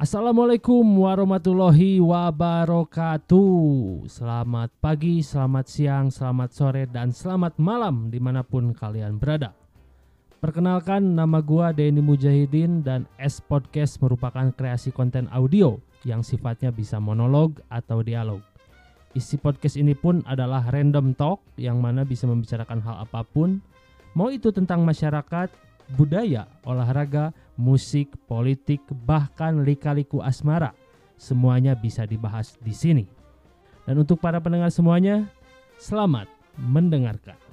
Assalamualaikum warahmatullahi wabarakatuh. Selamat pagi, selamat siang, selamat sore, dan selamat malam di mana pun kalian berada. Perkenalkan nama gua Denny Mujahidin dan S Podcast merupakan kreasi konten audio yang sifatnya bisa monolog atau dialog. Isi podcast ini pun adalah random talk yang mana bisa membicarakan hal apa pun Mau itu tentang masyarakat, budaya, olahraga, musik, politik, bahkan lika-liku asmara. Semuanya bisa dibahas di sini. Dan untuk para pendengar semuanya, selamat mendengarkan.